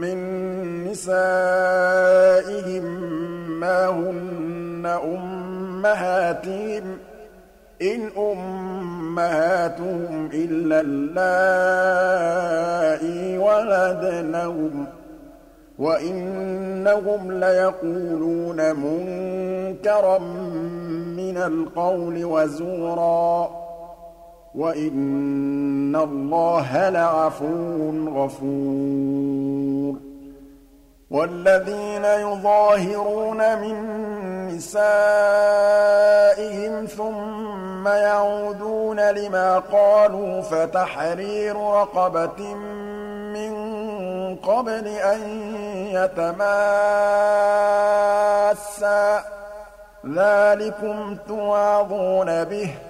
مِّن نِّسَائِهِم مَّا هُنَّ أُمَّهَاتِهِمْ ۖ إِنْ أُمَّهَاتُهُمْ إِلَّا اللَّائِي وَلَدْنَهُمْ ۚ وَإِنَّهُمْ لَيَقُولُونَ مُنكَرًا مِّنَ الْقَوْلِ وَزُورًا. وَإِنَّ اللَّهَ لَعَفُوٌّ غَفُورٌ. وَالَّذِينَ يُظَاهِرُونَ مِن نِّسَائِهِمْ ثُمَّ يَعُودُونَ لِمَا قَالُوا فَتَحْرِيرُ رَقَبَةٍ مِّن قَبْلِ أَن يَتَمَاسَّا ۚ. ذَٰلِكُمْ تُوعَظُونَ بِهِ ۚ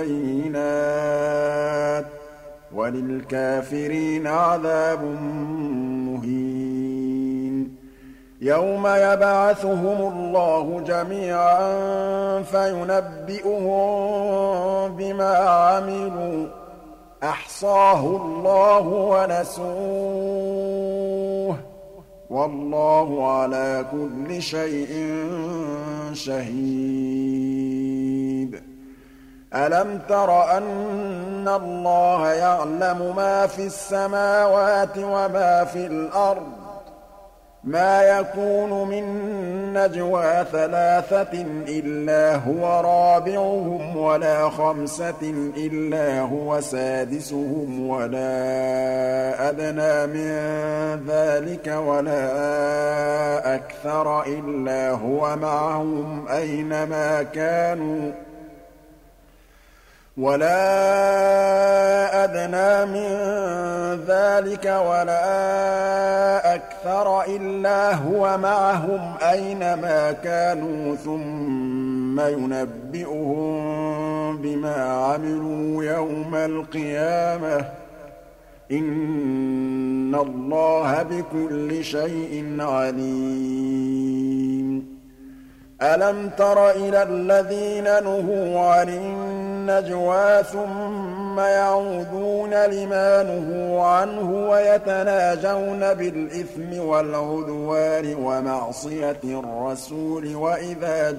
بَيِّنَاتٍ ۚ وَلِلْكَافِرِينَ عَذَابٌ مُّهِينٌ يَوْمَ يَبْعَثُهُمُ اللَّهُ جَمِيعًا فَيُنَبِّئُهُم بِمَا عَمِلُوا ۚ أَحْصَاهُ اللَّهُ وَنَسُوهُ ۚ وَاللَّهُ عَلَىٰ كُلِّ شَيْءٍ شَهِيدٌ أَلَمْ تَرَ أَنَّ اللَّهَ يَعْلَمُ مَا فِي السَّمَاوَاتِ وَمَا فِي الْأَرْضِ ۖ؟ مَا يَكُونُ مِن نَّجْوَىٰ ثَلَاثَةٍ إِلَّا هُوَ رَابِعُهُمْ وَلَا خَمْسَةٍ إِلَّا هُوَ سَادِسُهُمْ وَلَا أَدْنَىٰ مِن ذَٰلِكَ وَلَا أَكْثَرَ إِلَّا هُوَ مَعَهُمْ أَيْنَ مَا كَانُوا ۖ وَلَا أَدْنَىٰ مِن ذَٰلِكَ وَلَا أَكْثَرَ إِلَّا هُوَ مَعَهُمْ أَيْنَ مَا كَانُوا ثُمَّ يُنَبِّئُهُم بِمَا عَمِلُوا يَوْمَ الْقِيَامَةِ ۚ إِنَّ اللَّهَ بِكُلِّ شَيْءٍ عَلِيمٌ. أَلَمْ تَرَ إِلَى الَّذِينَ نُهُوا عَنِ النَّجْوَىٰ ثُمَّ يَعُودُونَ لِمَا نُهُوا عَنْهُ وَيَتَنَاجَوْنَ بِالْإِثْمِ وَالْعُدْوَانِ وَمَعْصِيَتِ الرَّسُولِ وَإِذَا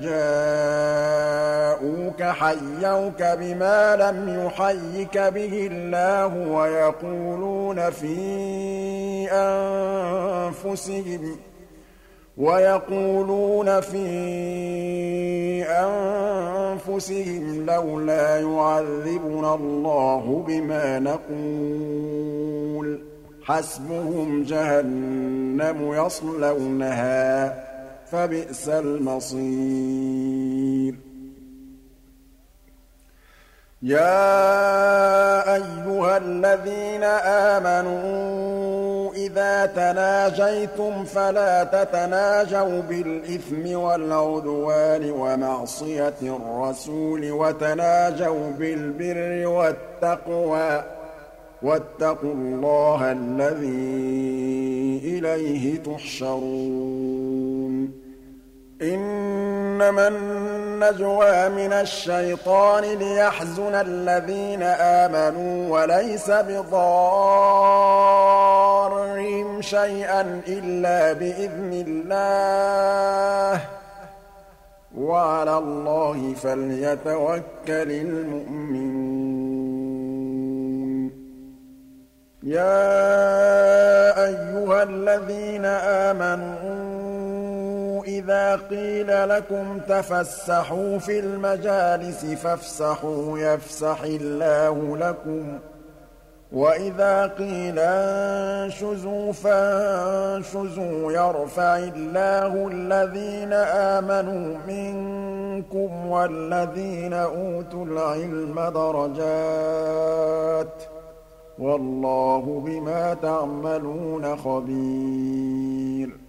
جَاءُوكَ حَيَّوْكَ بِمَا لَمْ يُحَيِّكَ بِهِ اللَّهُ وَيَقُولُونَ فِي أَنفُسِهِمْ وَيَقُولُونَ فِي أَنفُسِهِمْ لَوْلَا يُعَذِّبُنَا اللَّهُ بِمَا نَقُولُ ۚ. حَسْبُهُمْ جَهَنَّمُ يَصْلَوْنَهَا ۖ فَبِئْسَ الْمَصِيرُ. يَا أَيُّهَا الَّذِينَ آمَنُوا إِذَا تَنَاجَيْتُمْ فَلَا تَتَنَاجَوْا بِالْإِثْمِ وَالْعُدْوَانِ وَمَعْصِيَتِ الرَّسُولِ وَتَنَاجَوْا بِالْبِرِّ وَالتَّقْوَىٰ ۖ وَاتَّقُوا اللَّهَ الَّذِي إِلَيْهِ تُحْشَرُونَ. إِنَّمَا النَّجْوَىٰ مِنَ الشَّيْطَانِ لِيَحْزُنَ الَّذِينَ آمَنُوا وَلَيْسَ بِضَارِّهِمْ شَيْئًا إِلَّا بِإِذْنِ اللَّهِ ۚ. وَعَلَى اللَّهِ فَلْيَتَوَكَّلِ الْمُؤْمِنُونَ. يَا أَيُّهَا الَّذِينَ آمَنُوا إِذَا قِيلَ لَكُمْ تَفَسَّحُوا فِي الْمَجَالِسِ فَافْسَحُوا يَفْسَحِ اللَّهُ لَكُمْ ۖ. وَإِذَا قِيلَ انشُزُوا فَانشُزُوا يَرْفَعِ اللَّهُ الَّذِينَ آمَنُوا مِنكُمْ وَالَّذِينَ أُوتُوا الْعِلْمَ دَرَجَاتٍ ۚ وَاللَّهُ بِمَا تَعْمَلُونَ خَبِيرٌ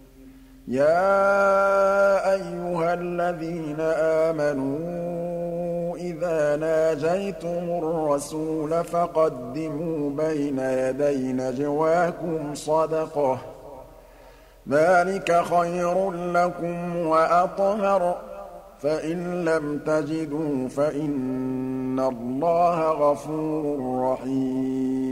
يَا أَيُّهَا الَّذِينَ آمَنُوا إِذَا نَاجَيْتُمُ الرَّسُولَ فَقَدِّمُوا بَيْنَ يَدَيْ نَجْوَاكُمْ صَدَقَةً ۚ. ذَٰلِكَ خَيْرٌ لَّكُمْ وَأَطْهَرُ ۚ. فَإِن لَّمْ تَجِدُوا فَإِنَّ اللَّهَ غَفُورٌ رَّحِيمٌ.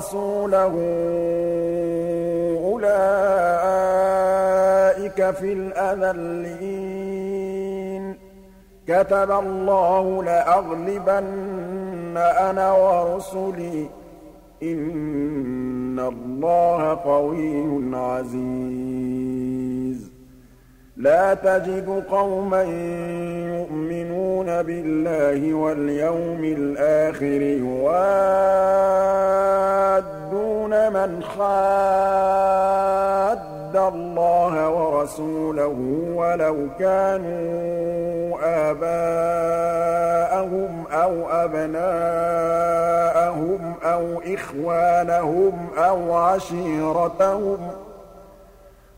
وَرَسُولَهُ أُولَٰئِكَ فِي الْأَذَلِّينَ. كَتَبَ اللَّهُ لَأَغْلِبَنَّ أَنَا وَرُسُلِي ۚ. إِنَّ اللَّهَ قَوِيٌّ عَزِيزٌ. لَّا تَجِدُ قَوْمًا بِاللَّهِ وَالْيَوْمِ الْآخِرِ يُوَادُّونَ مَنْ حَادَّ اللَّهَ وَرَسُولَهُ وَلَوْ كَانُوا آبَاءَهُمْ أَوْ أَبْنَاءَهُمْ أَوْ إِخْوَانَهُمْ أَوْ عَشِيرَتَهُمْ ۚ